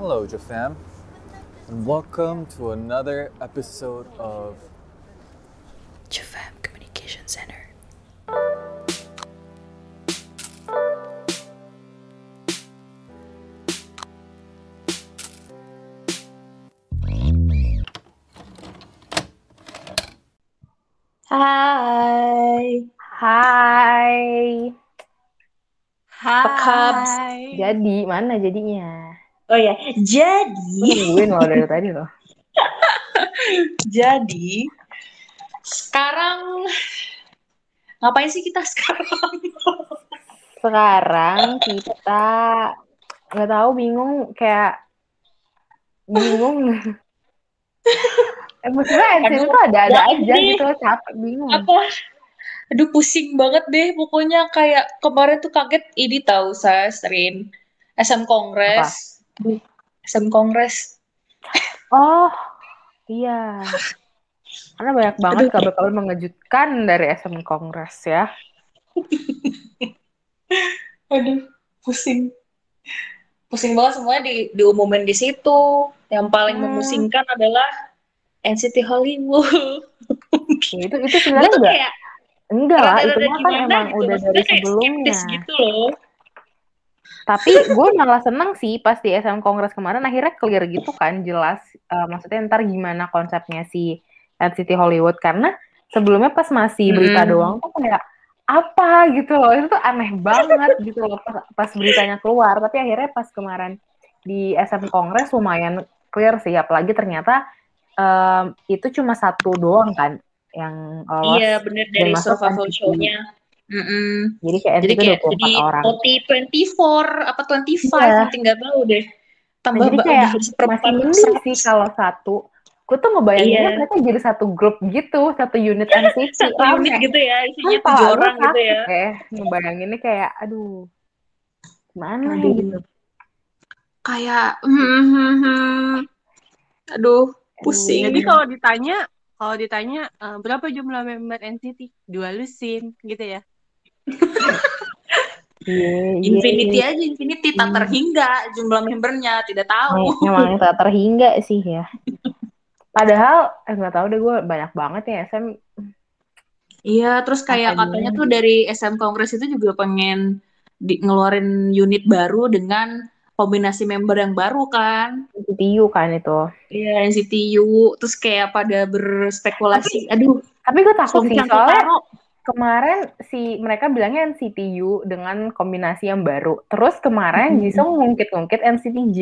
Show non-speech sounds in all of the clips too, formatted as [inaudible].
Hello, Jafam, and welcome to another episode of Jafam Communication Center. Hai. Hai. Hai. Cubs? Jadi mana jadinya? Oh ya, jadi nungguin loh dari tadi loh. [laughs] jadi sekarang ngapain sih kita sekarang? Sekarang kita nggak tahu bingung kayak bingung. [laughs] eh, maksudnya Aduh, tuh ada-ada aja gitu capek bingung. Apa? Aduh pusing banget deh pokoknya kayak kemarin tuh kaget ini tahu saya Srin SM Kongres. SM Kongres. Oh iya. Karena banyak banget kabar-kabar mengejutkan dari SM Kongres ya. [laughs] Aduh, pusing. Pusing banget semuanya di, diumumin di situ. Yang paling Hmm. memusingkan adalah NCT Hollywood. [laughs] Ya, itu itu sebenarnya enggak kayak enggak itu mah kan emang gitu. udah dari sebelumnya. gitu loh. Tapi gue malah seneng sih pas di SM Kongres kemarin akhirnya clear gitu kan jelas eh, maksudnya ntar gimana konsepnya si NCT Hollywood. Karena sebelumnya pas masih berita Mm. doang tuh kayak apa? gitu loh. Itu tuh aneh banget gitu loh pas, pas beritanya keluar. Tapi akhirnya pas kemarin di SM Kongres lumayan clear sih. Apalagi ternyata em, itu cuma satu doang kan yang lolos Iya, bener dari masuk survival Mm-mm. jadi kayak Jadi kayak 24 jadi orang 24 apa 25 Iya. nanti nggak tahu deh. Tambah Nah, jadi kayak masih mending sih kalau satu. Gue tuh ngebayanginnya Iya. mereka jadi satu grup gitu, satu unit [laughs] NCT. satu Rame. unit gitu ya, isinya Kan tujuh orang gitu ya. ya. Ngebayanginnya kayak, aduh, gimana Aduh. gitu. Kayak hmm, hmm, hmm. aduh, pusing. Jadi kalau ditanya, kalau ditanya eh, berapa jumlah member NCT? Dua lusin gitu ya. Iya, iya, Infinity iya. aja, Infinity tak Hmm. terhingga jumlah membernya, tidak tahu. Emang tak terhingga sih ya. Padahal, eh nggak tahu deh gue banyak banget ya SM. Iya, terus kayak Apa katanya tuh dari SM Kongres itu juga pengen di, ngeluarin unit baru dengan kombinasi member yang baru kan. NCTU kan itu. Iya, NCTU, terus kayak pada berspekulasi. Aduh, Tapi gue takut sih, soalnya. Kemarin si mereka bilangnya NCTU dengan kombinasi yang baru. Terus kemarin Mhm. Jisung ngungkit-ngungkit NCTJ.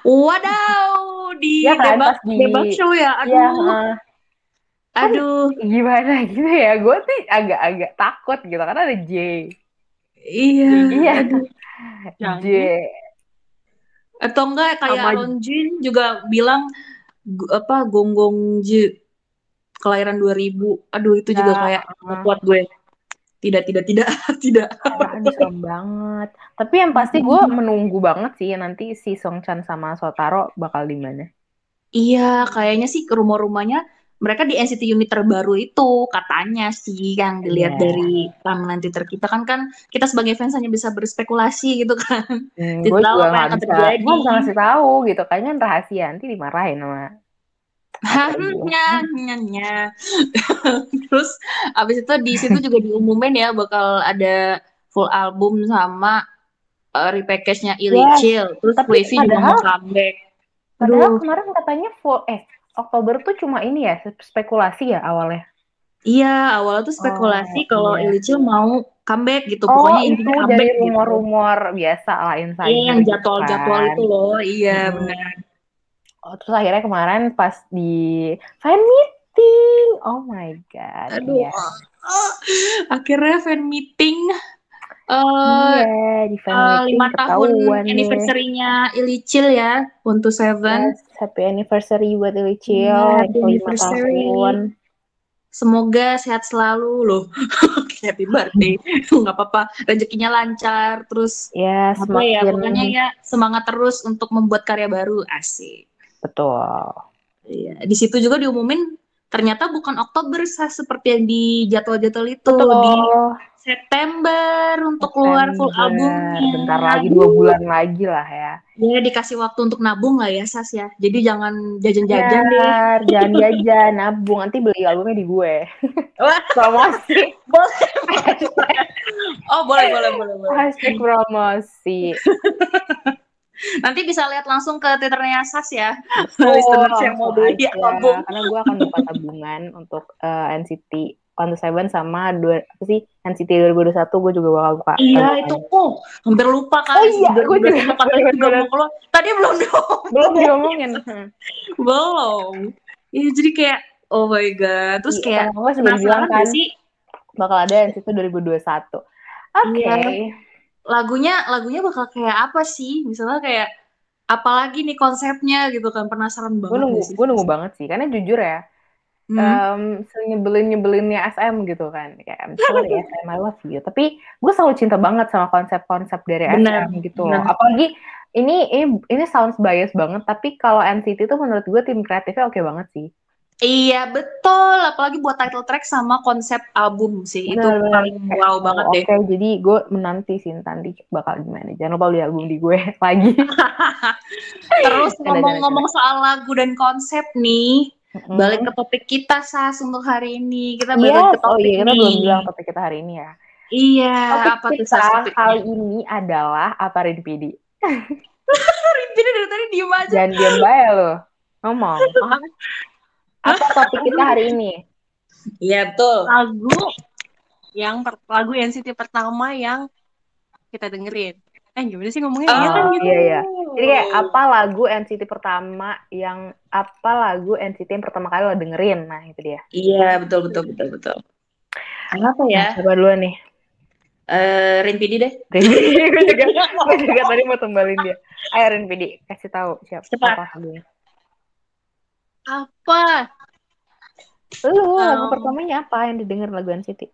Wadaw, di Iya kan, debak, di- debak show ya. Aduh, Iya, heeh. aduh. gimana gitu ya? Gue sih agak-agak takut gitu karena ada J. Iya, Iya. [laughs] J. Atau enggak kayak Sama- Ronjin juga bilang apa Gonggong Ji kelahiran 2000. Aduh, itu juga Ya, kayak nggak kuat gue. Tidak, tidak, tidak, [laughs] tidak. Serem banget. Tapi yang pasti gue menunggu banget sih nanti si Song Chan sama Sotaro bakal di mana. Iya, kayaknya sih ke rumah-rumahnya mereka di NCT unit terbaru itu katanya sih yang dilihat Iya. dari timeline Twitter kita kan kan kita sebagai fans hanya bisa berspekulasi gitu kan. Hmm, gue juga nggak bisa, gue bisa ngasih tahu gitu. Kayaknya rahasia nanti dimarahin sama. Nya. [laughs] Terus abis itu di situ juga diumumin ya bakal ada full album sama uh, repackage-nya Illy Yes. Chill. Terus Tapi Wavy juga mau comeback. Padahal Aduh. kemarin katanya full eh Oktober tuh cuma ini ya spekulasi ya awalnya. Iya, awalnya tuh spekulasi Oh, kalau iya. Illy Chill mau comeback gitu. Oh Pokoknya itu intinya dari comeback gitu. rumor-rumor biasa lah insider. Iya, yang gitu jadwal-jadwal kan. itu loh. Iya, Hmm. benar. Oh, terus akhirnya kemarin pas di fan meeting, oh my god. Aduh. iya. ah, [laughs] Akhirnya fan meeting eh Iya, di fan eh, meeting lima tahun anniversary-nya Illy Chill ya, One to Seven. Yes, happy anniversary buat Illy Chill Iya, kelima anniversary. tahun. Semoga sehat selalu loh. [laughs] Happy birthday. [laughs] Nggak apa-apa. Rezekinya lancar. Terus Ya, apa ya? Pokoknya ya semangat terus untuk membuat karya baru. Asik. Betul. Iya. Di situ juga diumumin ternyata bukan Oktober Sah, seperti yang di jadwal-jadwal itu di Betul. September untuk keluar full September. albumnya. Bentar lagi dua bulan lagi lah ya. Ya dikasih waktu untuk nabung lah ya Sas ya. Jadi jangan jajan-jajan deh. Jangan jajan, nabung nanti beli albumnya di gue. Promosi. [laughs] [laughs] Oh boleh boleh boleh boleh. Hashtag promosi. [laughs] Nanti bisa lihat langsung ke twitternya Sas ya. [laughs] Oh, Listeners yang mau beli album. Karena gue akan buka tabungan untuk eh, NCT On the Seven sama dua apa sih NCT 2021 gue juga bakal buka. Iya itu oh hampir lupa kan. Oh iya, gue juga. Juga mau keluar. Tadi belum dong. belum diomongin. Hmm. belum. Iya jadi kayak oh my god. Terus Iya, kayak sama gue bilang kan sih bakal ada NCT 2021. Oke. Iya. Lagunya lagunya bakal kayak apa sih? Misalnya kayak apalagi nih konsepnya gitu kan penasaran banget. Gue nunggu, sih? gue nunggu banget sih. Karena jujur ya, Hmm. um, nyebelin nyebelinnya SM gitu kan kayak I'm sorry SM I love you tapi gue selalu cinta banget sama konsep-konsep dari Benar, SM gitu loh benar. apalagi ini ini ini sounds bias banget tapi kalau NCT itu menurut gue tim kreatifnya oke banget sih Iya betul, apalagi buat title track sama konsep album sih itu benar. paling wow banget deh. oke jadi gue menanti sih nanti bakal gimana jangan lupa beli album di gue [laughs] lagi [laughs] Terus ngomong-ngomong soal lagu dan konsep nih, Mm-mm. balik ke topik kita Sas untuk hari ini. Kita balik Yes, ke topik oh iya kita nih. belum bilang topik kita hari ini ya. Iya, Topik apa tuh kita topiknya? kali ini adalah apa Rinpidi? [laughs] Rinpini dari tadi diem aja. Jangan diam bae lo. Ngomong. Apa topik kita hari ini? Iya betul. lagu yang per- lagu NCT pertama yang kita dengerin. Eh gimana sih ngomongnya? Iya kan Oh, gitu. iya, iya. Jadi kayak apa lagu NCT pertama yang apa lagu NCT yang pertama kali lo dengerin? Nah, itu dia. Iya betul betul betul betul. Apa ya? Nah, coba dulu nih. Eh Rinpidi deh. [laughs] Rinpidi, gue juga, gue juga tadi mau tumbalin dia. Ayo Rinpidi, kasih tahu siapa Cepat. apa lagunya. Apa? Lu lagu Um, pertamanya apa yang didengar lagu NCT?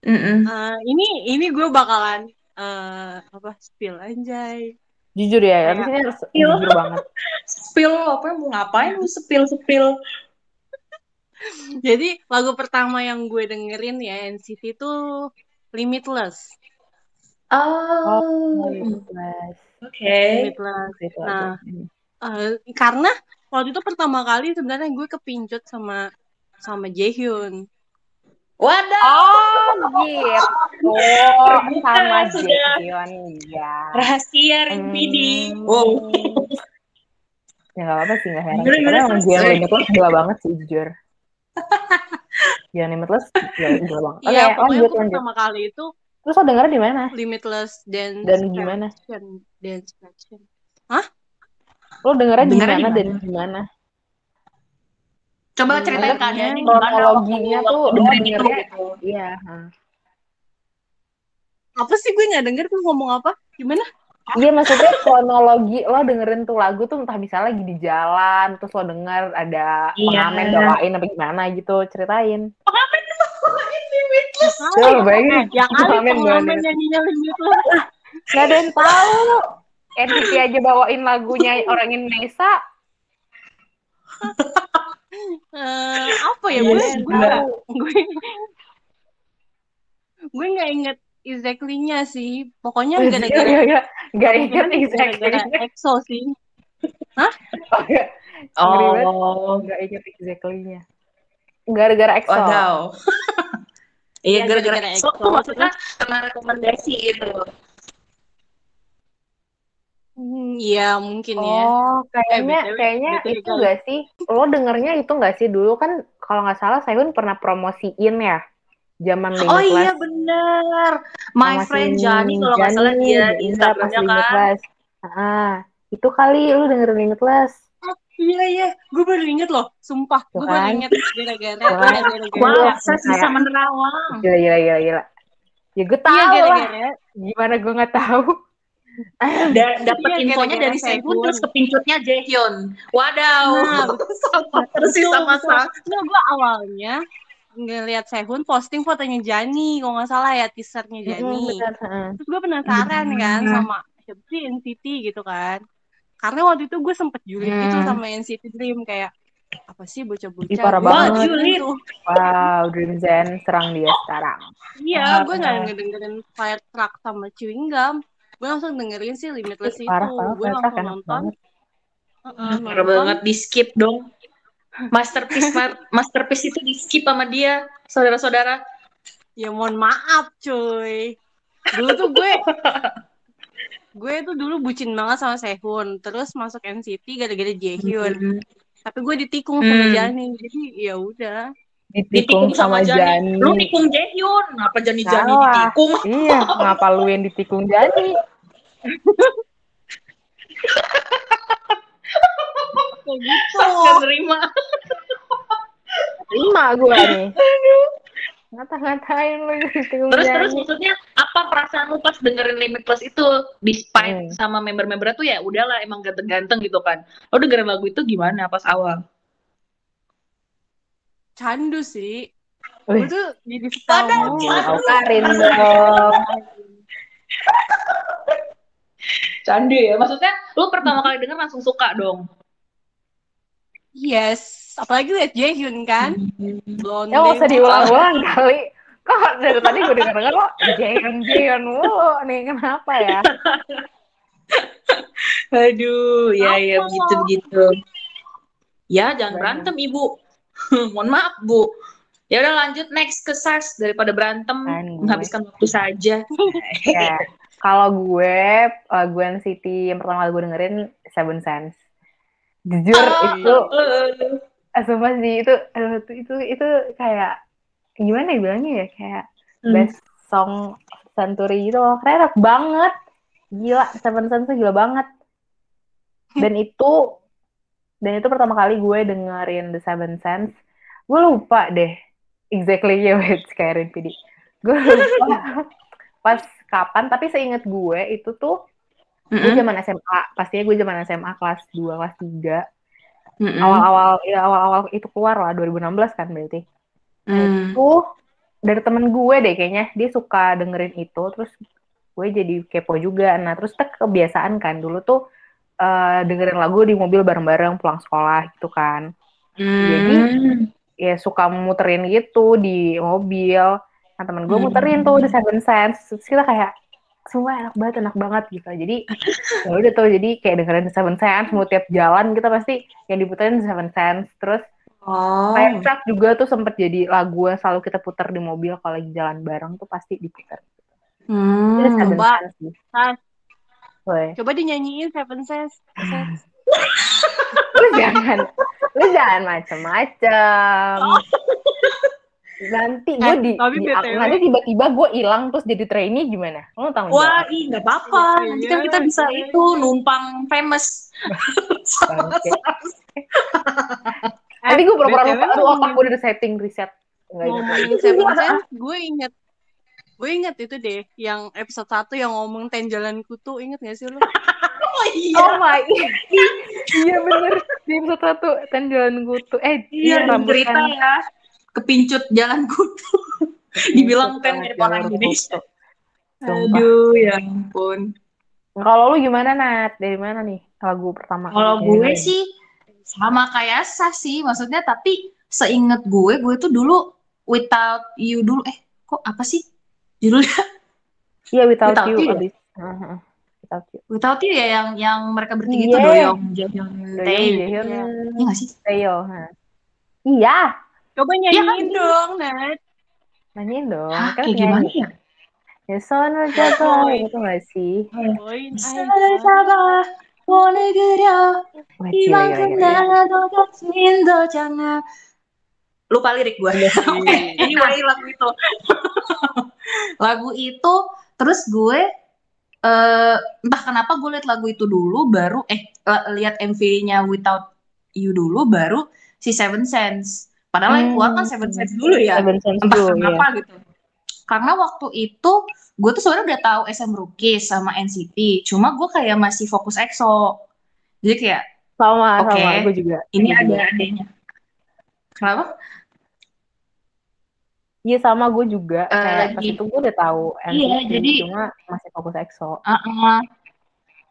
Mm-mm. Eh, ini ini gue bakalan eh apa spill anjay. Jujur ya, abis ini harus Iya. jujur banget. [laughs] Spill apa mau ngapain lu spill spill? Jadi lagu pertama yang gue dengerin ya NCT itu Limitless. Oh, Limitless. oke. Limitless. Itu Nah. Eh, karena waktu itu pertama kali sebenarnya gue kepincut sama sama Jaehyun. Wadah. Oh, gitu. Oh, sama Sudah. Jaehyun ya. Rahasia Rinpidi. Hmm. Wow. Ya nggak apa-apa sih, nggak heran. Karena emang? Jian Limitless gila banget sih, jujur. Jian Limitless gila, gila banget. Oke, Iya, pokoknya lanjut, lanjut. pertama kali itu Terus lo dengernya di mana? Limitless Dance Dan gimana? Dance Fraction. Lo dengernya di Dengernya mana di dan gimana? Coba ceritain keadaannya kronologinya waktu- tuh dengerin itu gitu. Iya. ha. Apa sih gue nggak denger tuh ngomong apa? Gimana? Iya maksudnya kronologi lo dengerin tuh lagu tuh entah bisa lagi di jalan terus lo denger ada Iya. pengamen bawain apa gimana gitu ceritain. Limitless. Coba bayangin Ya kali pengamen pengamen bawain. nyanyinya Limitless. Gak ada yang tahu. NCT aja bawain lagunya orang Indonesia. Eh, apa ya Iya, gue sih, gue gue nggak inget exactly-nya sih pokoknya Gak, gara-gara gak, gak, gak inget kemungkinan exactly. gara-gara EXO sih Oh, gak. Banget. Oh, Gak inget exactly-nya. Gara-gara EXO. wadaw. Iya, Iya, gara-gara gara-gara EXO EXO, tuh maksudnya karena rekomendasi gitu. Hmm, Iya mungkin ya Oh, kayaknya BTW, kayaknya BTW itu kalau- gak sih? Lo dengernya itu gak sih dulu kan kalau nggak salah Sehun pernah promosiin ya zaman Oh iya Limitless. benar. My sama friend si Jani kalau nggak salah dia Instagramnya kan. Ah, itu kali lu dengerin Limitless. iya iya gue baru inget loh sumpah gue baru kan? inget gara-gara kan? iya, Iya, saya bisa menerawang. Gila, gila, gila, gila. Ya gue tahu iya lah. gara-gara Gimana gue nggak tahu. [laughs] Dan dapat Iya, infonya dari Sehun terus kepincutnya Jaehyun. Wadaw. Nah, sama [laughs] Betul, sama. Sang. Nah, gue awalnya ngeliat Sehun posting fotonya Jani, kalau nggak salah ya teasernya Jani. heeh. Terus gue penasaran kan Hmm. sama siapa sih NCT gitu kan. Karena waktu itu gue sempet julid gitu Hmm. sama NCT Dream kayak apa sih bocah-bocah parah Gua banget. tuh. [laughs] Wow, Dream Zen serang dia sekarang. Iya, gue nggak ngedengerin Fire Truck sama Chewing Gum. Gue langsung dengerin sih Limitless Ih, itu. parah, parah, gue langsung enak nonton. banget. Heeh, Parah nonton. banget di skip dong. Masterpiece [laughs] ma- masterpiece itu di skip sama dia, saudara-saudara. Ya mohon maaf, cuy. Dulu tuh gue [laughs] gue tuh dulu bucin banget sama Sehun, terus masuk NCT gara-gara Jaehyun. Tapi gue ditikung sama Hmm. Jani, jadi ya udah. Ditikung sama Jani. Lu tikung Jaehyun, ngapa Jani Jani ditikung? Iya, ngapa lu yang ditikung Jani? Gitu. Gak terima. Terima gue nih. Ngata-ngatain lu ditikung Terus terus maksudnya apa perasaan lu pas dengerin Limitless itu despite Hmm. sama member-member tuh ya udahlah emang ganteng-ganteng gitu kan. Lo dengerin lagu itu gimana pas awal? Candu sih. Gue tuh jadi Padahal. Karin dong. Candu ya. Maksudnya lu pertama kali denger langsung suka dong. Yes. Apalagi liat Jaehyun kan. Blonde. Ya nggak usah diulang-ulang kali. Kok dari tadi gue denger-denger kok Jayon Jayon mulu nih kenapa ya? Aduh, ya ya begitu begitu. Ya jangan berantem ibu. [laughs] Mohon maaf bu. Ya udah lanjut next ke Sars daripada berantem Kan gue. menghabiskan waktu saja. [laughs] Ya. Kalau gue lagu NCT yang pertama kali gue dengerin Seven Sense. Jujur Ah, itu eh, eh, sumpah sih itu aduh, itu itu itu kayak gimana ya bilangnya ya kayak Hmm. best song century gitu loh keren banget gila Seven Sense tuh gila banget dan [laughs] itu dan itu pertama kali gue dengerin The Seven Sense gue lupa deh exactly [laughs] ya wait Skyrim PD gue lupa [laughs] pas kapan tapi seingat gue itu tuh gue Mm-mm. zaman SMA pastinya gue zaman SMA kelas 2 kelas 3 Mm-mm. awal-awal ya awal-awal itu keluar lah 2016 kan berarti Mm. itu dari temen gue deh kayaknya dia suka dengerin itu terus gue jadi kepo juga nah terus tuh kebiasaan kan dulu tuh eh, dengerin lagu di mobil bareng-bareng pulang sekolah gitu kan Jadi, Mm. ya suka muterin gitu di mobil nah temen gue Hmm. muterin tuh di Seven Sense terus kita kayak semua enak banget enak banget gitu jadi [laughs] ya udah tuh jadi kayak dengerin The Seven Sense mau tiap jalan kita pasti yang diputerin The Seven Sense terus Oh. Fire Truck juga tuh sempet jadi lagu yang selalu kita putar di mobil kalau lagi jalan bareng tuh pasti diputar. Hmm. Seven coba. Sense Woy. Coba dinyanyiin Seven Sense. Lu jangan, lu jangan macem-macem. Nanti gue Eh, di, tapi di- nanti tiba-tiba gue hilang terus jadi trainee gimana? Lu tanggung Wah, jawab. ih nggak apa-apa. Nanti kan kita bisa iya. itu numpang famous. [laughs] Nanti gue pura-pura lupa, aduh otak gue udah setting reset. Enggak ingat lagi. ngomongin Seven Sense, gue inget gue inget itu deh yang episode 1 yang ngomong tenjalan kutu inget gak sih lu? [laughs] Oh iya. Oh my, iya bener. Di episode satu, tenjalan kutu. Eh, Iya, rambut cerita kan. ya. Kepincut jalan kutu. [laughs] Dibilang kan mirip orang Indonesia. Aduh, ya ampun. Kalau lu gimana Nat? Dari mana nih lagu pertama? Kalau gue sih sama kayak Sas sih, maksudnya tapi seinget gue, gue tuh dulu Without You dulu, eh kok apa sih judulnya? Iya Without, Without You You ya? abis. Heeh, Without You. Without You ya yang yang mereka bertiga itu Iya. Doyong, Jaehyun, Doyoung, Tae. Jaehyun, Iya. Iya nggak sih? Taeyo. ha. Iya, Coba nyanyiin dong, Nat. nyanyiin dong. Hah, Kan kayak gimana penyanyi. ya? Ya sono jago, itu gak sih? Poin 사랑아 원을 그려 Wah, gila, gila, 이만큼 gila. 나도 겹친 도장아 lupa lirik gue [laughs] anyway lagu itu. [laughs] Lagu itu terus gue eh entah kenapa gue liat lagu itu dulu baru eh lihat MV-nya Without You dulu baru si Seven Sense. Padahal yang keluar kan Hmm. Seven Sense dulu ya. Seven Sense entah dulu, kenapa iya. gitu. Karena waktu itu gue tuh sebenarnya udah tahu SM Rookies sama NCT cuma gue kayak masih fokus EXO. Jadi kayak Sama, Oke. sama, gue juga. ini ada adanya kenapa Iya sama gue juga. Eh, Kayak pas itu gue udah tahu Iya, NCT, jadi- cuma masih fokus EXO. Uh-uh.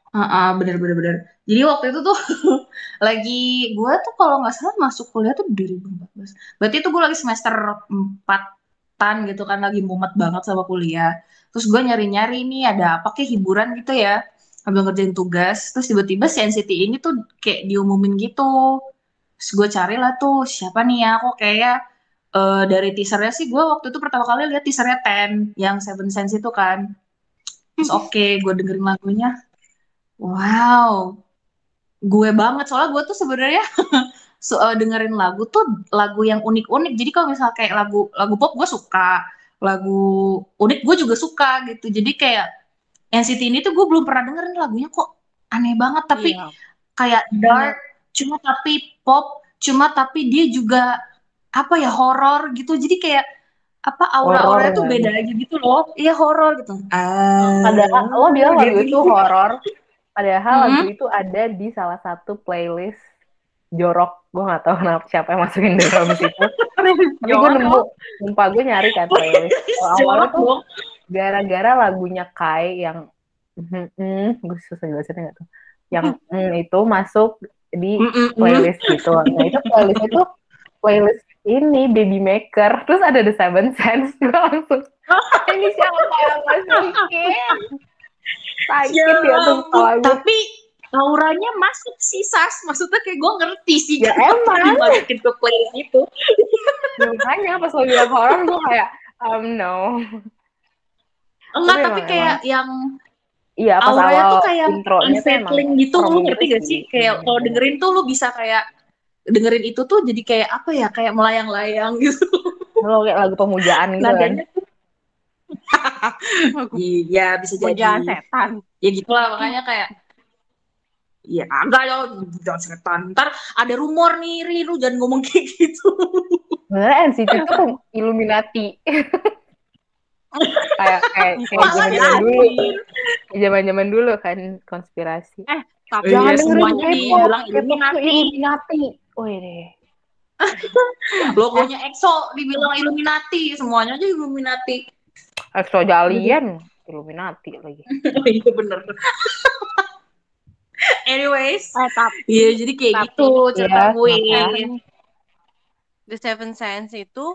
Heeh, bener bener bener. Jadi waktu itu tuh [laughs] lagi gue tuh kalau nggak salah masuk kuliah tuh 2014. Berarti itu gue lagi semester 4-an gitu kan lagi mumet banget sama kuliah. Terus gue nyari-nyari nih ada apa kayak hiburan gitu ya. Sambil ngerjain tugas. Terus tiba-tiba si NCT ini tuh kayak diumumin gitu. Terus gue carilah tuh siapa nih ya kok kayak eh, dari teasernya sih gue waktu itu pertama kali lihat teasernya Ten yang Seven Sense itu kan. Terus oke gue dengerin lagunya. Wow, gue banget soalnya gue tuh sebenarnya [laughs] so, eh, dengerin lagu tuh lagu yang unik-unik. Jadi kalau misalnya kayak lagu lagu pop gue suka, lagu unik gue juga suka gitu. Jadi kayak NCT ini tuh gue belum pernah dengerin lagunya kok aneh banget tapi Iya. kayak dark, cuma tapi pop, cuma tapi dia juga apa ya horor gitu. Jadi kayak apa aura-auranya tuh Horor, ya. beda aja gitu loh. Iya horor gitu. Ah, Padahal lo bilang lagu itu horor. Padahal Mhm. lagu itu ada di salah satu playlist jorok. Gue gak tahu kenapa siapa yang masukin dalam situ. Tapi gue Jorok. nemu, sumpah gue nyari kan playlist. Awalnya Jorok tuh gara-gara lagunya Kai yang mm, mm, gue susah jelasinnya gak tuh. Yang mm, itu masuk di Mm-mm-mm. playlist gitu. Nah itu playlist itu playlist ini Baby Maker. Terus ada The Seven Sense. [laughs] Gue langsung ini siapa yang masukin? Sakit Ya ya tuh tapi auranya masuk sih Sas maksudnya kayak gue ngerti sih Ya emang. dimasukin ke playlist itu Makanya pas lo bilang horor gue kayak um no. enggak Tapi tapi emang- kayak yang Iya pas auranya awal tuh kayak unsettling gitu lu ngerti gak sih. kayak kalau dengerin tuh lu bisa kayak dengerin itu tuh jadi kayak apa ya kayak melayang-layang [laughs] gitu lo kayak lagu pemujaan gitu kan. nadanya tuh [laughs] iya bisa jadi setan. ya gitulah makanya kayak Ya enggak ya, jangan setan. Ntar ada rumor nih, Ri, lu jangan ngomong kayak gitu. Sebenarnya NCT itu kan Illuminati. [laughs] kayak kayak kayak Malah zaman dulu, zaman zaman dulu kan konspirasi. Tapi Iya, Jangan dengerin semuanya dibilang tuh. Illuminati. Wih deh. [laughs] Logonya EXO dibilang Illuminati, semuanya aja Illuminati. Exo Jalian Illuminati lagi. [laughs] Iya bener. [laughs] Anyways, eh, tapi iya jadi kayak Tapi- gitu cerita Iya, gue. makanya. The Seven Sense itu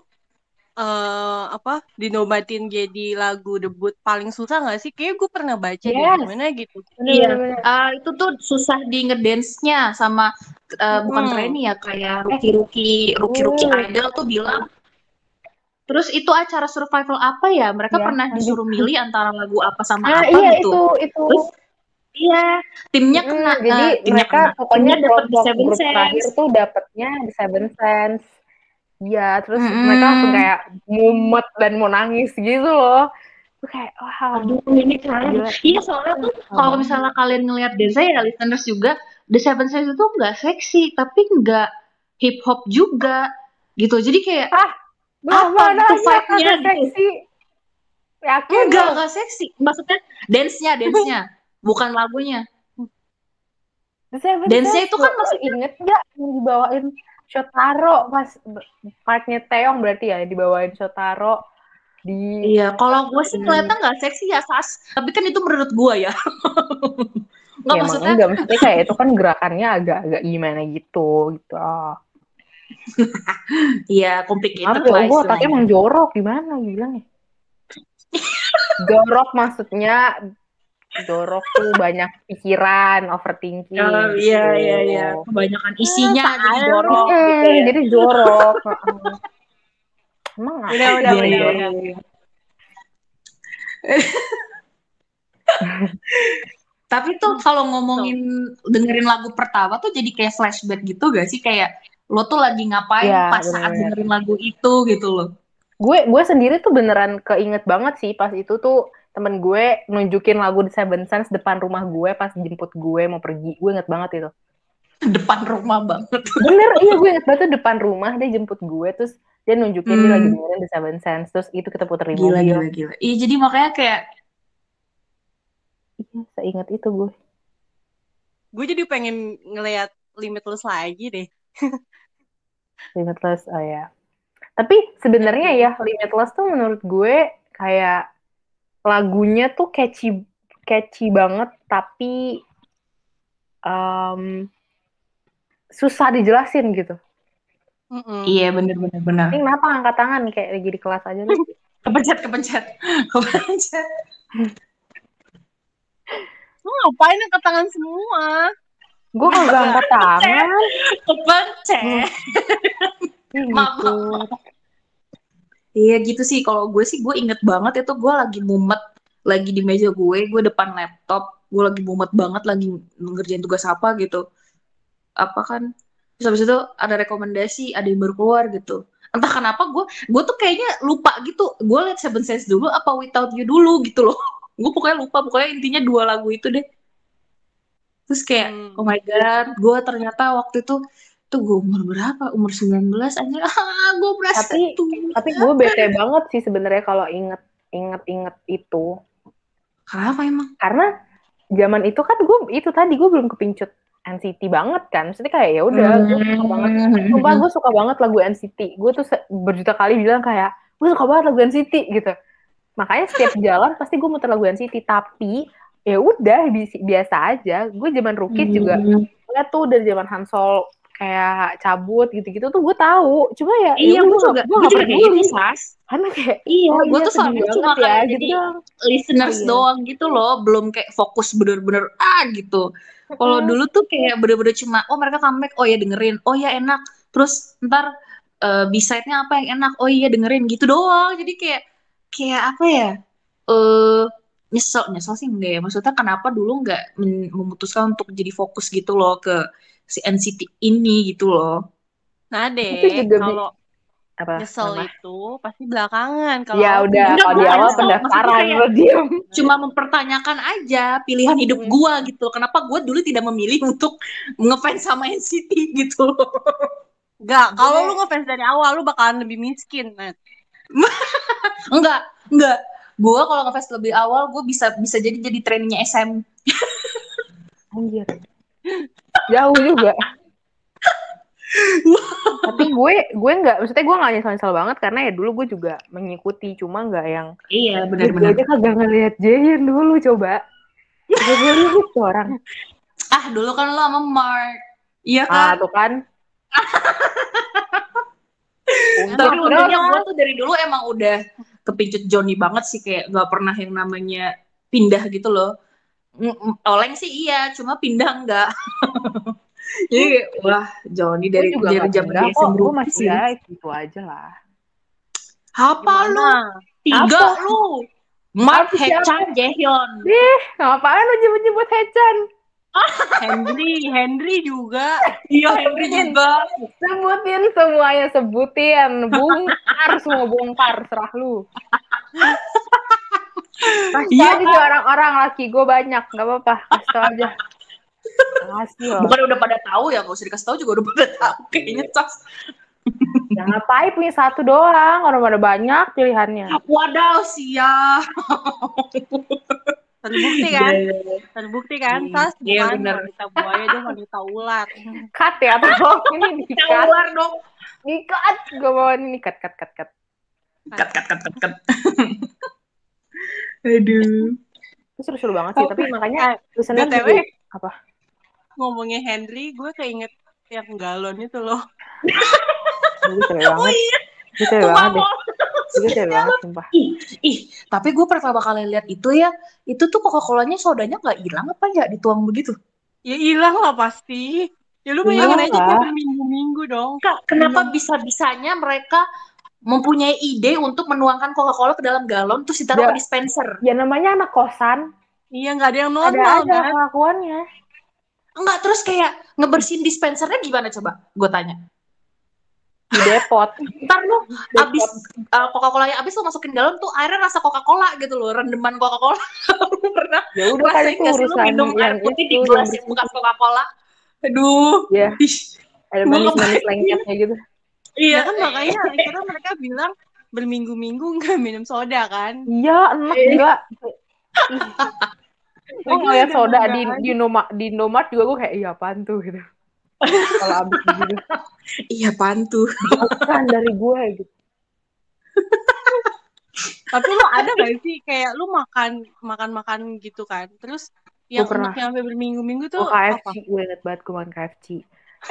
eh apa dinobatin jadi lagu debut paling susah nggak sih? Kayaknya gue pernah baca Yes. gimana gitu. Iya. Ah, itu tuh susah di ngedance-nya sama bukan Hmm. Treni ya kayak rookie-rookie rookie-rookie Oh. idol tuh bilang Terus itu acara survival apa ya? Mereka Iya, pernah disuruh milih antara lagu apa sama Ah apa iya gitu. itu itu. Terus iya, timnya Mm, kena jadi eh, timnya mereka kena. pokoknya dapat Seven grup Sense. terakhir tuh dapatnya di Seven Sense. Iya, terus Mm-mm. mereka langsung kayak mumet dan mau nangis gitu loh. Tuh kayak wow. Aduh, ini keren. Iya, soalnya tuh kalau misalnya kalian ngelihat dance ya listeners juga, The Seven Sense itu nggak seksi, tapi nggak hip hop juga gitu. Jadi kayak Bah, apa mana gitu vibe-nya gitu. seksi. Yakin enggak lo? nggak seksi. Maksudnya dance-nya, dance-nya, [laughs] bukan lagunya. The Seven Dance-nya itu kan maksudnya- inget gak yang dibawain Shotaro pas partnya Teong berarti ya dibawain Shotaro di Iya, kalau gue sih Hmm. kelihatan nggak seksi ya, Sas. Tapi kan itu menurut gue ya. Nggak ya, maksudnya, enggak maksudnya kayak itu kan gerakannya agak-agak gimana gitu gitu. Iya complicated lah gue otaknya istilahnya. emang jorok gimana bilangnya? [laughs] jorok maksudnya jorok tuh banyak pikiran, overthinking. Oh, iya, gitu. iya, iya. Kebanyakan isinya jadi jorok Hmm, gitu ya. Jadi jorok. Heeh. Emang apa Udah, udah, Iya, iya, udah. iya. Tapi tuh kalau ngomongin dengerin lagu pertama tuh jadi kayak flashback gitu gak sih kayak lo tuh lagi ngapain Iya, pas saat bener-bener. dengerin lagu itu gitu loh. Gue gue sendiri tuh beneran keinget banget sih pas itu tuh temen gue nunjukin lagu The Seven Sense depan rumah gue pas jemput gue mau pergi. Gue inget banget itu. Depan rumah banget. Bener, iya gue inget banget tuh depan rumah dia jemput gue terus dia nunjukin dia Hmm. lagi dengerin The Seven Sense terus itu kita puter di Gila, mobil. gila, gila. Iya jadi makanya kayak Iya, seingat itu gue. Gue jadi pengen ngelihat Limitless lagi deh. Limitless, oh ya. Tapi sebenarnya ya Limitless tuh menurut gue kayak lagunya tuh catchy catchy banget tapi em, susah dijelasin gitu. Mm-mm. Iya bener bener bener. Ini kenapa angkat tangan kayak lagi di kelas aja nih? [laughs] Kepencet kepencet [laughs] kepencet. [laughs] Lu ngapain angkat tangan semua? Gue kagak angkat tangan. Kepencet. Ih, Maaf, gitu. Iya gitu sih. Kalau gue sih gue inget banget itu gue lagi mumet lagi di meja gue, gue depan laptop, gue lagi mumet banget lagi ngerjain tugas apa gitu. Apa kan? Terus habis itu ada rekomendasi, ada yang baru keluar gitu. Entah kenapa gue, gue tuh kayaknya lupa gitu. Gue liat Seven Sense dulu apa Without You dulu gitu loh. [laughs] gue pokoknya lupa, pokoknya intinya dua lagu itu deh. Terus kayak, Hmm. oh my god, gue ternyata waktu itu tuh gue umur berapa? Umur 19 anjir. [laughs] Ah, gue berasa Tapi- tua. Tapi gue bete banget sih sebenarnya kalau inget inget inget itu. Kenapa emang? Karena zaman itu kan gue itu tadi gue belum kepincut NCT banget kan. Maksudnya kayak ya udah gue suka banget. Sumpah gue suka banget lagu NCT. Gue tuh berjuta kali bilang kayak gue suka banget lagu NCT gitu. Makanya setiap [laughs] jalan pasti gue muter lagu NCT. Tapi ya udah bi- biasa aja. Gue zaman rookie juga lihat tuh dari zaman Hansol kayak cabut gitu-gitu tuh gue tahu. Cuma ya Iya, ya gue udah, juga, gue gue juga kayak gitu, Sas. Karena kayak Iya, oh gue iya, tuh banget cuma ya kayak gitu jadi listeners iya. doang gitu loh, belum kayak fokus bener-bener ah gitu. Kalau dulu tuh kayak bener-bener cuma, oh mereka comeback, oh ya dengerin, oh ya enak. Terus ntar eh B-side-nya apa yang enak, oh iya dengerin gitu doang. Jadi kayak kayak apa ya? Eh nyesel, nyesel sih enggak ya. Maksudnya kenapa dulu nggak memutuskan untuk jadi fokus gitu loh ke si NCT ini gitu loh. Nah deh, kalau Apa? nyesel Kenapa? itu pasti belakangan. Kalau Ya udah, kalau di awal pendaftaran lo diem. cuma mempertanyakan aja pilihan hidup Hmm. gua gitu. Kenapa gua dulu tidak memilih untuk ngefans sama NCT gitu. Enggak, kalau Gue- lu ngefans dari awal lu bakalan lebih miskin, [laughs] enggak, enggak. Gua kalau ngefans lebih awal gua bisa bisa jadi jadi trainingnya SM. Anjir. Jauh juga. [laughs] Tapi gue gue nggak, maksudnya gue nggak nyesel-nyesel banget karena ya dulu gue juga mengikuti, cuma nggak yang Iya, gue benar-benar. aja kagak ngeliat Jaehyun dulu coba. Gue lihat tuh orang. Ah, dulu kan lo sama Mark. Iya Ah kan? tuh kan. [laughs] Tapi untungnya gua tuh dari dulu emang udah kepincut Johnny banget sih kayak gak pernah yang namanya pindah gitu loh. Oleng sih iya, cuma pindah enggak. [laughs] Jadi wah Johnny gue dari juga dari pindah dia kok, gue masih ya itu aja lah. Apa lu? Tiga Apa? lu. Mark? Hechan Jaehyun. Ngapain lo nyebut-nyebut Hechan? [laughs] Henry, Henry juga. Iya Henry juga. Sebutin semuanya, sebutin. Bongkar semua bongkar, serah lu. [laughs] Kasih Iya, aja orang-orang laki gue banyak, gak apa-apa. Kasih tau aja. Kasih loh. Bukan udah pada tahu ya, gak usah dikasih tahu juga udah pada tahu kayaknya tas. Ya ngapain punya satu doang, orang pada banyak pilihannya. Wadaw sia. Terbukti kan? Iya, iya. Terbukti kan? Tas iya, bukan bener. wanita buaya, dia wanita ular. Cut ya, tolong. Ini dikat. Keluar dong. Dikat. Gue mau ini cut, cut, cut, cut. Kat kat kat kat kat. Aduh. Itu seru-seru banget sih, tapi makanya Eh, listener BTW, juga apa? ngomongin Henry, gue keinget yang galon itu loh. Itu seru Oh banget. iya, Itu banget deh. Itu banget, sumpah. Ih, ih, tapi gue pertama kali lihat itu ya, itu tuh Coca-Colanya sodanya nggak hilang apa ya dituang begitu? Ya hilang lah pasti. Ya lu Iya bayangin aja dia berminggu-minggu dong. Kak, kenapa bisa-bisanya mereka mempunyai ide untuk menuangkan Coca-Cola ke dalam galon terus ditaruh Ya. ke dispenser? Ya namanya anak kosan, Iya nggak ada yang ada normal aja kan? kelakuannya. Enggak, terus kayak ngebersihin dispensernya gimana coba? Gue tanya. Di depot. Ntar lu Depot. abis uh, Coca-Colanya abis lu masukin galon tuh airnya rasa Coca-Cola gitu loh, rendeman Coca-Cola. Lu [laughs] pernah Ya udah ngerasain itu urusan minum air yang putih di gelas yang yang bekas Coca-Cola? Aduh. Iya. Ada manis-manis lengketnya gitu. Iya Ya kan makanya akhirnya mereka bilang berminggu-minggu nggak minum soda kan? Iya, enak Eh. gila. [laughs] Gue ngeliat soda di di Indomaret, di Indomaret juga gue kayak iya apaan tuh gitu. Kalau abis gitu, [laughs] iya pantu. bukan dari gue gitu. [laughs] Tapi lu ada gak sih kayak lu makan makan makan gitu kan? Terus yang pernah. sampai berminggu-minggu tuh Oh KFC, apa? gue inget banget gue makan KFC.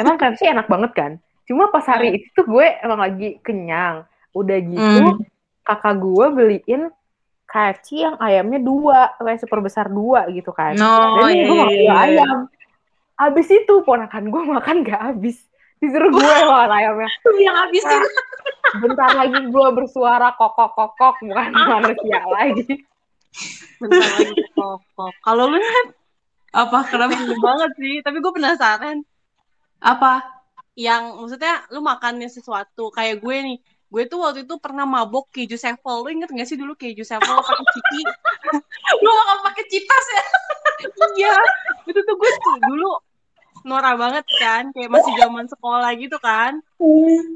Emang KFC enak banget kan? Cuma pas hari itu tuh gue emang lagi kenyang. Udah gitu, Hmm. kakak gue beliin KFC yang ayamnya dua, kayak super besar dua gitu kan. No, Dan iya, gue makan iya, dua iya. ayam. Abis itu ponakan gue makan gak habis. Disuruh gue makan ayamnya. [laughs] Yang habisin. Bentar lagi gue bersuara kokok-kokok, bukan manusia lagi. Bentar lagi kok. Kalau lu kan Apa? Kenapa? banget sih, tapi gue penasaran Apa? Yang maksudnya lu makannya sesuatu. Kayak gue nih gue tuh waktu itu pernah mabok keju sevel lu inget gak sih dulu keju sevel pakai ciki? [laughs] Lu makan pakai cipas ya? iya itu tuh gue tuh dulu norak banget kan kayak masih zaman sekolah gitu kan.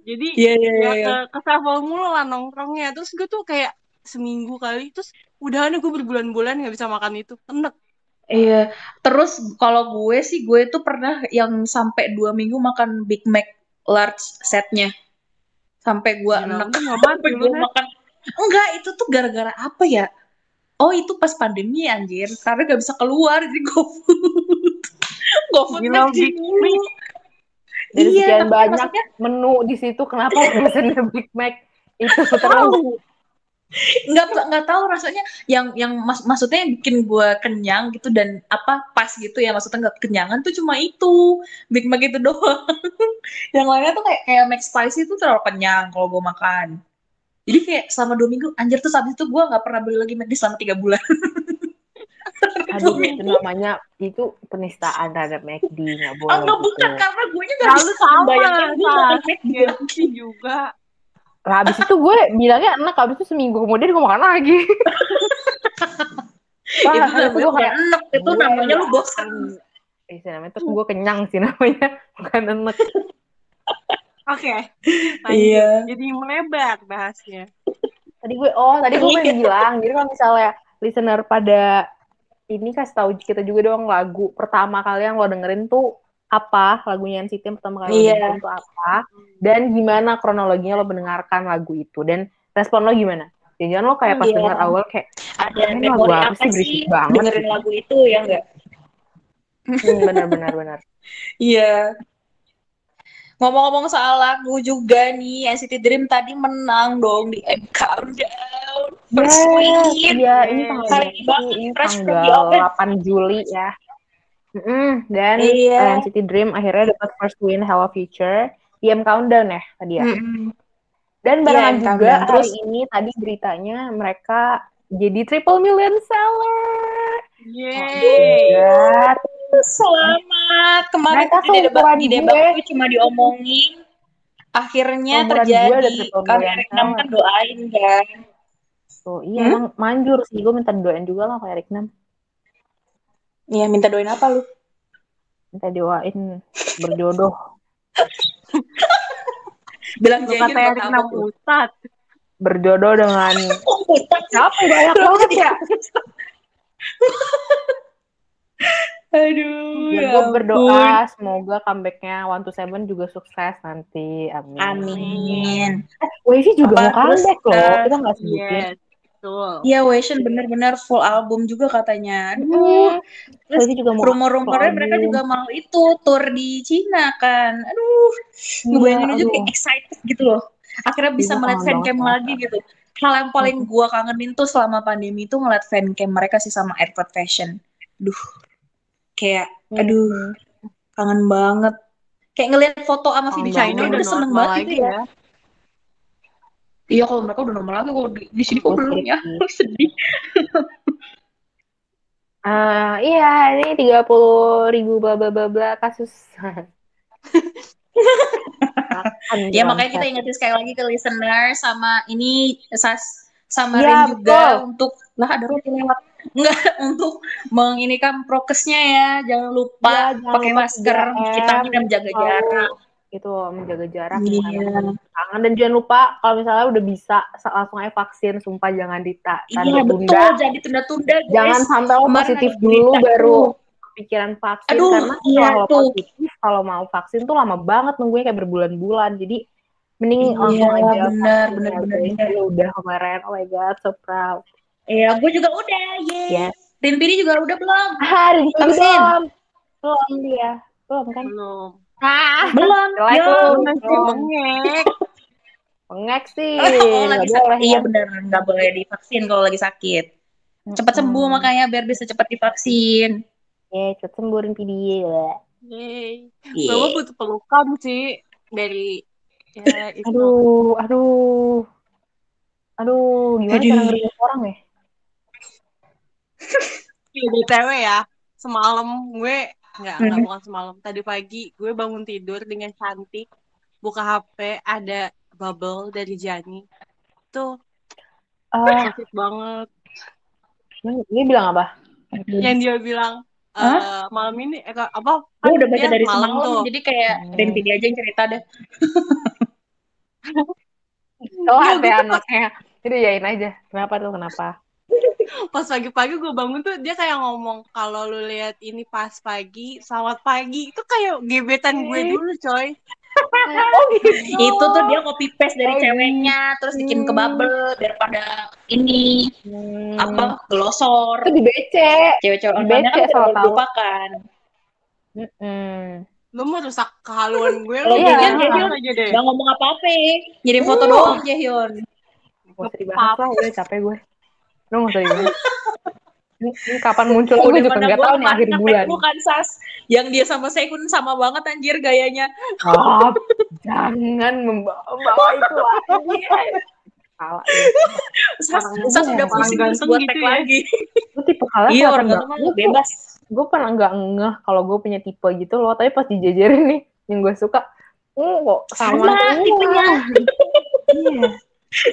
Jadi Iya, iya, ya iya. ke, ke sevel mulu lah nongkrongnya. Terus gue tuh kayak seminggu kali terus udahan gue berbulan-bulan nggak bisa makan itu. Enek Iya, terus kalau gue sih gue tuh pernah yang sampai dua minggu makan Big Mac large setnya, sampai gue enak. Sampai gue makan. Enggak, itu tuh gara-gara apa ya? Oh itu pas pandemi anjir, karena gak bisa keluar jadi GoFood. [laughs] GoFood Gila, McD Big. Dari Iya, sekian banyak maksudnya menu di situ, kenapa pesennya Big Mac itu [laughs] terus? Nggak nggak tahu rasanya yang yang mas, maksudnya yang bikin gue kenyang gitu dan apa pas gitu ya maksudnya nggak kenyangan tuh cuma itu. Big Mac itu doang. [laughs] Yang lainnya tuh kayak kayak Mac Spicy itu terlalu kenyang kalau gue makan. Jadi kayak selama dua minggu anjir tuh habis itu gue nggak pernah beli lagi McD selama tiga bulan. [laughs] Aduh, itu namanya itu penistaan terhadap McD, nggak boleh oh nggak gitu. bukan karena gue nya nggak bisa sama membayangkan gue makan McD juga Lah, habis itu gue bilangnya enak, habis itu seminggu kemudian gue makan lagi. [laughs] Wah, itu namanya kayak, enak itu gue namanya lu ya bosan. Eh, sih, namanya tuh gue kenyang sih namanya, [laughs] bukan enak. oke lanjut Iya. jadi melebar bahasnya Tadi gue, oh tadi gue Iya. pengen bilang, jadi kalau misalnya listener pada ini kasih tahu kita juga dong lagu pertama kali yang lo dengerin tuh apa lagunya NCT yang pertama kali lo Iya. tuh apa dan gimana kronologinya lo mendengarkan lagu itu dan respon lo gimana? Jangan lo kayak pas Iya. denger awal kayak ada Ini memori lagu apa sih, sih banget dengerin gitu. lagu itu ya enggak hmm, benar benar benar. [laughs] Iya. Ngomong-ngomong soal lagu juga nih, NCT Dream tadi menang dong di M Countdown. First win. Iya, ini tanggal Hari berapa banget, sih? Ini the tanggal oven. 8 Juli ya. Mm-mm, dan Iya. eh, NCT Dream akhirnya dapat first win Hello Future di M Countdown ya tadi ya. Mm-mm. Dan Iya, barengan M juga Countdown. hari Terus- ini tadi beritanya mereka jadi triple million seller. yeay Ya, Selamat. Kemarin Mereka di debat di debat gue. gue cuma diomongin. Akhirnya Seumuran gue terjadi. Erik Nam kan doain kan. tuh iya Hmm? emang manjur sih gue minta doain juga lah kayak Erik Nam. Iya, minta doain apa lu? Minta doain berjodoh. [laughs] Bilang apa Nam tuh? Ustad Berjodoh dengan [laughs] Oh, siapa banyak banget ya? [laughs] Aduh, Ya, ya gue berdoa semoga comebacknya One to Seven juga sukses nanti. Amin. Amin. Wavy juga Apa, mau comeback loh. eh, Kita nggak sebutin. yes betul Iya, Wation bener-bener full album juga katanya. Aduh, Hmm. terus juga mau rumor-rumornya mereka album. juga mau itu tour di Cina kan. Aduh, ngebayangin aja aduh. kayak excited gitu loh. Akhirnya bisa Iya, melihat kangen fancam banget, lagi gitu. Hal yang paling gua kangenin tuh selama pandemi itu ngeliat fancam mereka sih sama Airport Fashion. Duh, kayak Hmm. aduh kangen banget. Kayak ngeliat foto sama video. China udah, seneng banget gitu ya. Iya kalau mereka udah normal lagi kalau di, di sini kok belum ya. [laughs] sedih. Sedih. [laughs] Ah, iya, ini 30 ribu bla bla bla bla kasus. [laughs] Ya makanya kita ingetin sekali lagi ke listener sama ini sas sama Rin juga betul. untuk lah ada roti lewat enggak untuk menginikan prokesnya ya jangan lupa jangan pakai lupa masker 3M, cuci tangan dan menjaga selalu jarak itu menjaga jarak Iya. menggunakan tangan dan jangan lupa kalau misalnya udah bisa sa- langsung aja vaksin sumpah jangan dita iya tanda betul tunda jangan ditunda-tunda guys jangan sampai lo positif dulu berita baru tuh. kepikiran vaksin Aduh, karena iya kalau tuh. positif kalau mau vaksin tuh lama banget nunggunya kayak berbulan-bulan jadi mending Iya, langsung aja ya, benar, guys. benar. Ya udah kemarin oh my god so proud Iya, gue juga udah, yes. Yes. Rimpini juga udah belum? Vaksin. belum. Belum dia. Belum kan? Belum. Ah, Belum. Yo. lu. Masih bengek. Sih. Oh, lagi boleh, sakit. Iya bener, nggak boleh divaksin kalau lagi sakit. Cepat sembuh Mm-mm. makanya biar bisa cepat divaksin. Ya, cepet sembuhin PD ya. Yeay. Iya. Gue butuh pelukan sih dari ya itu. Aduh, aduh. Aduh, gimana Aduh. cara ngeriin orang ya? Iya, BTW ya, semalam gue nggak nggak Hmm. bukan semalam. Tadi pagi gue bangun tidur dengan cantik, buka HP ada bubble dari Jani. Tuh Ah, sakit banget. dia bilang apa? Yang dia bilang eh malam ini eh, apa? Gue udah baca dia dari malam semalam, tuh. jadi kayak Hmm. Rimpini aja yang cerita deh. [laughs] Telat ya anaknya. Jadi yain aja. Kenapa tuh? Kenapa? Pas pagi-pagi gue bangun tuh dia kayak ngomong kalau lu lihat ini pas pagi, selamat pagi. Itu kayak gebetan gue dulu, coy. Itu tuh dia copy paste dari Oh, ceweknya, terus bikin ke bubble biar pada ini Hmm. apa glosor. Itu di BC. Cewek-cewek online kan tidak dilupakan. Mm-mm. Lu mau rusak kehaluan gue, lu Iya. jangan Jaehyun, aja deh. Gak ngomong apa-apa, ngirim foto Oh. doang Jaehyun. Gak usah dibahas lah, udah capek gue. Lu gak usah dibahas. Ini, ini kapan muncul gue juga nggak tahu nih akhir bulan. Bukan Sas, yang dia sama Sehun sama banget anjir gayanya. Oh, jangan membawa itu lagi. Salah. ya. Sas, Sas udah orang pusing terus ganteng buat gitu ya. lagi. Lu tipe kalah Iya orang bebas. gue pernah nggak ngeh kalau gue punya tipe gitu loh tapi pas dijajarin nih yang gue suka oh kok sama, Sama tipenya. iya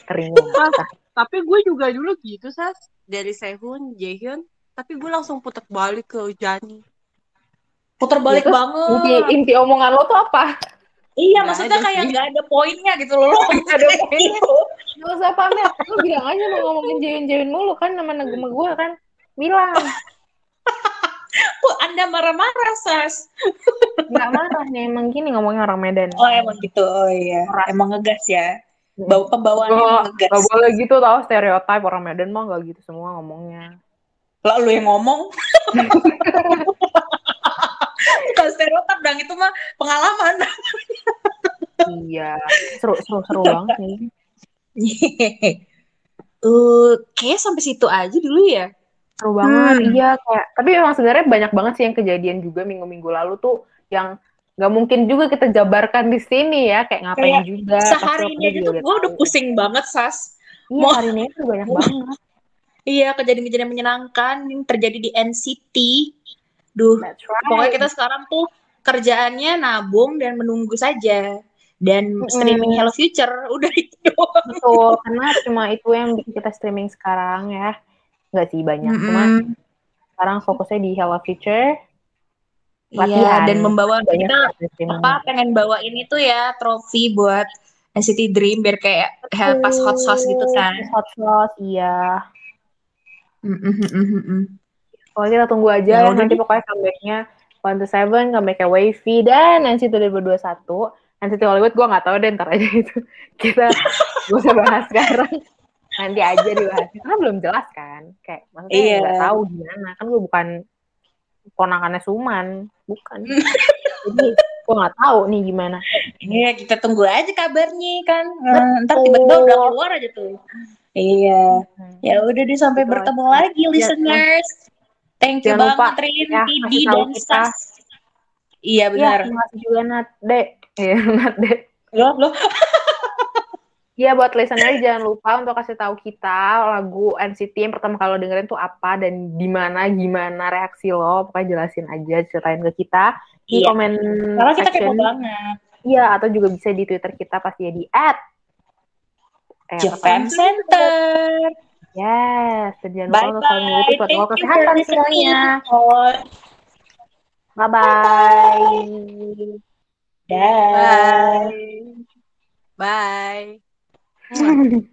ternyata Tapi gue juga dulu gitu, Sas. Dari Sehun, Jaehyun, tapi gue langsung putar balik ke Jani. Puter balik Ya, banget. inti inti omongan lo tuh apa Iya, Nggak maksudnya ada kayak nggak ada poinnya gitu loh. Nggak ada poinnya. Gak usah pamer lu bilang aja mau ngomongin jawin jawin mulu kan nama nama gue kan bilang Kok [laughs] Anda marah-marah, Sas? nggak marah nih emang gini ngomongin orang Medan Oh, emang gitu. Oh iya. Emang ngegas ya. Bawa pembawaannya emang ngegas. gak boleh gitu tau stereotip orang Medan mah gak gitu semua ngomongnya Lah lu yang ngomong. [laughs] Bukan stereotip dong, itu mah pengalaman. iya seru seru seru banget nih uh, [laughs] kayak sampai situ aja dulu ya. Seru banget, Hmm. iya kayak. Tapi memang sebenarnya banyak banget sih yang kejadian juga minggu-minggu lalu tuh yang nggak mungkin juga kita jabarkan di sini ya, kayak ngapain Kayak juga. Sehari ini aja tuh gue udah pusing banget, Sas. Iya, mau- hari ini tuh banyak [laughs] banget. Iya, kejadian-kejadian menyenangkan yang terjadi di NCT. Duh, right. pokoknya kita sekarang tuh kerjaannya nabung dan menunggu saja. Dan Mm-mm. streaming Hello Future, [laughs] udah itu doang. Betul, karena cuma itu yang bikin kita streaming sekarang ya. Nggak sih banyak, cuma Mm-mm. sekarang fokusnya di Hello Future. Iya, latihan. dan membawa Banyak kita apa pengen bawa ini tuh ya trofi buat NCT Dream biar kayak kayak pas hot sauce gitu kan. Hot sauce, iya. Mm-mm-mm-mm. Pokoknya kita tunggu aja Ya nanti pokoknya comebacknya One to Seven, comebacknya Wavy, dan NCT 2021. NCT Hollywood gue nggak tahu deh ntar aja itu. [laughs] Kita gak usah bahas sekarang. Nanti aja dibahas. Karena belum jelas kan. Kayak maksudnya Iya. nggak tahu gimana. Kan gue bukan ponakannya Suman. Bukan. [laughs] Jadi gue nggak tahu nih gimana. Iya, kita tunggu aja kabarnya kan. Eh, ntar tiba-tiba udah keluar aja tuh. Iya. Ya udah deh sampai Gitu bertemu lagi listeners. Thank you Jangan banget Rin, ya, Didi, dan kita. Sas. Iya Ya, benar. terima kasih juga Nat. Dek. Iya, Nat Dek. Loh, loh. [laughs] Iya buat listener jangan lupa untuk kasih tahu kita lagu NCT yang pertama kali lo dengerin tuh apa dan di mana gimana reaksi lo pokoknya jelasin aja ceritain ke kita di Iya. komen Karena kita kepo banget. iya atau juga bisa di twitter kita pasti ya di at eh, apa Japan? Center. yes dan jangan lupa Bye untuk mengikuti bye. protokol kesehatan semuanya bye bye. Bye. Bye. Oh my God.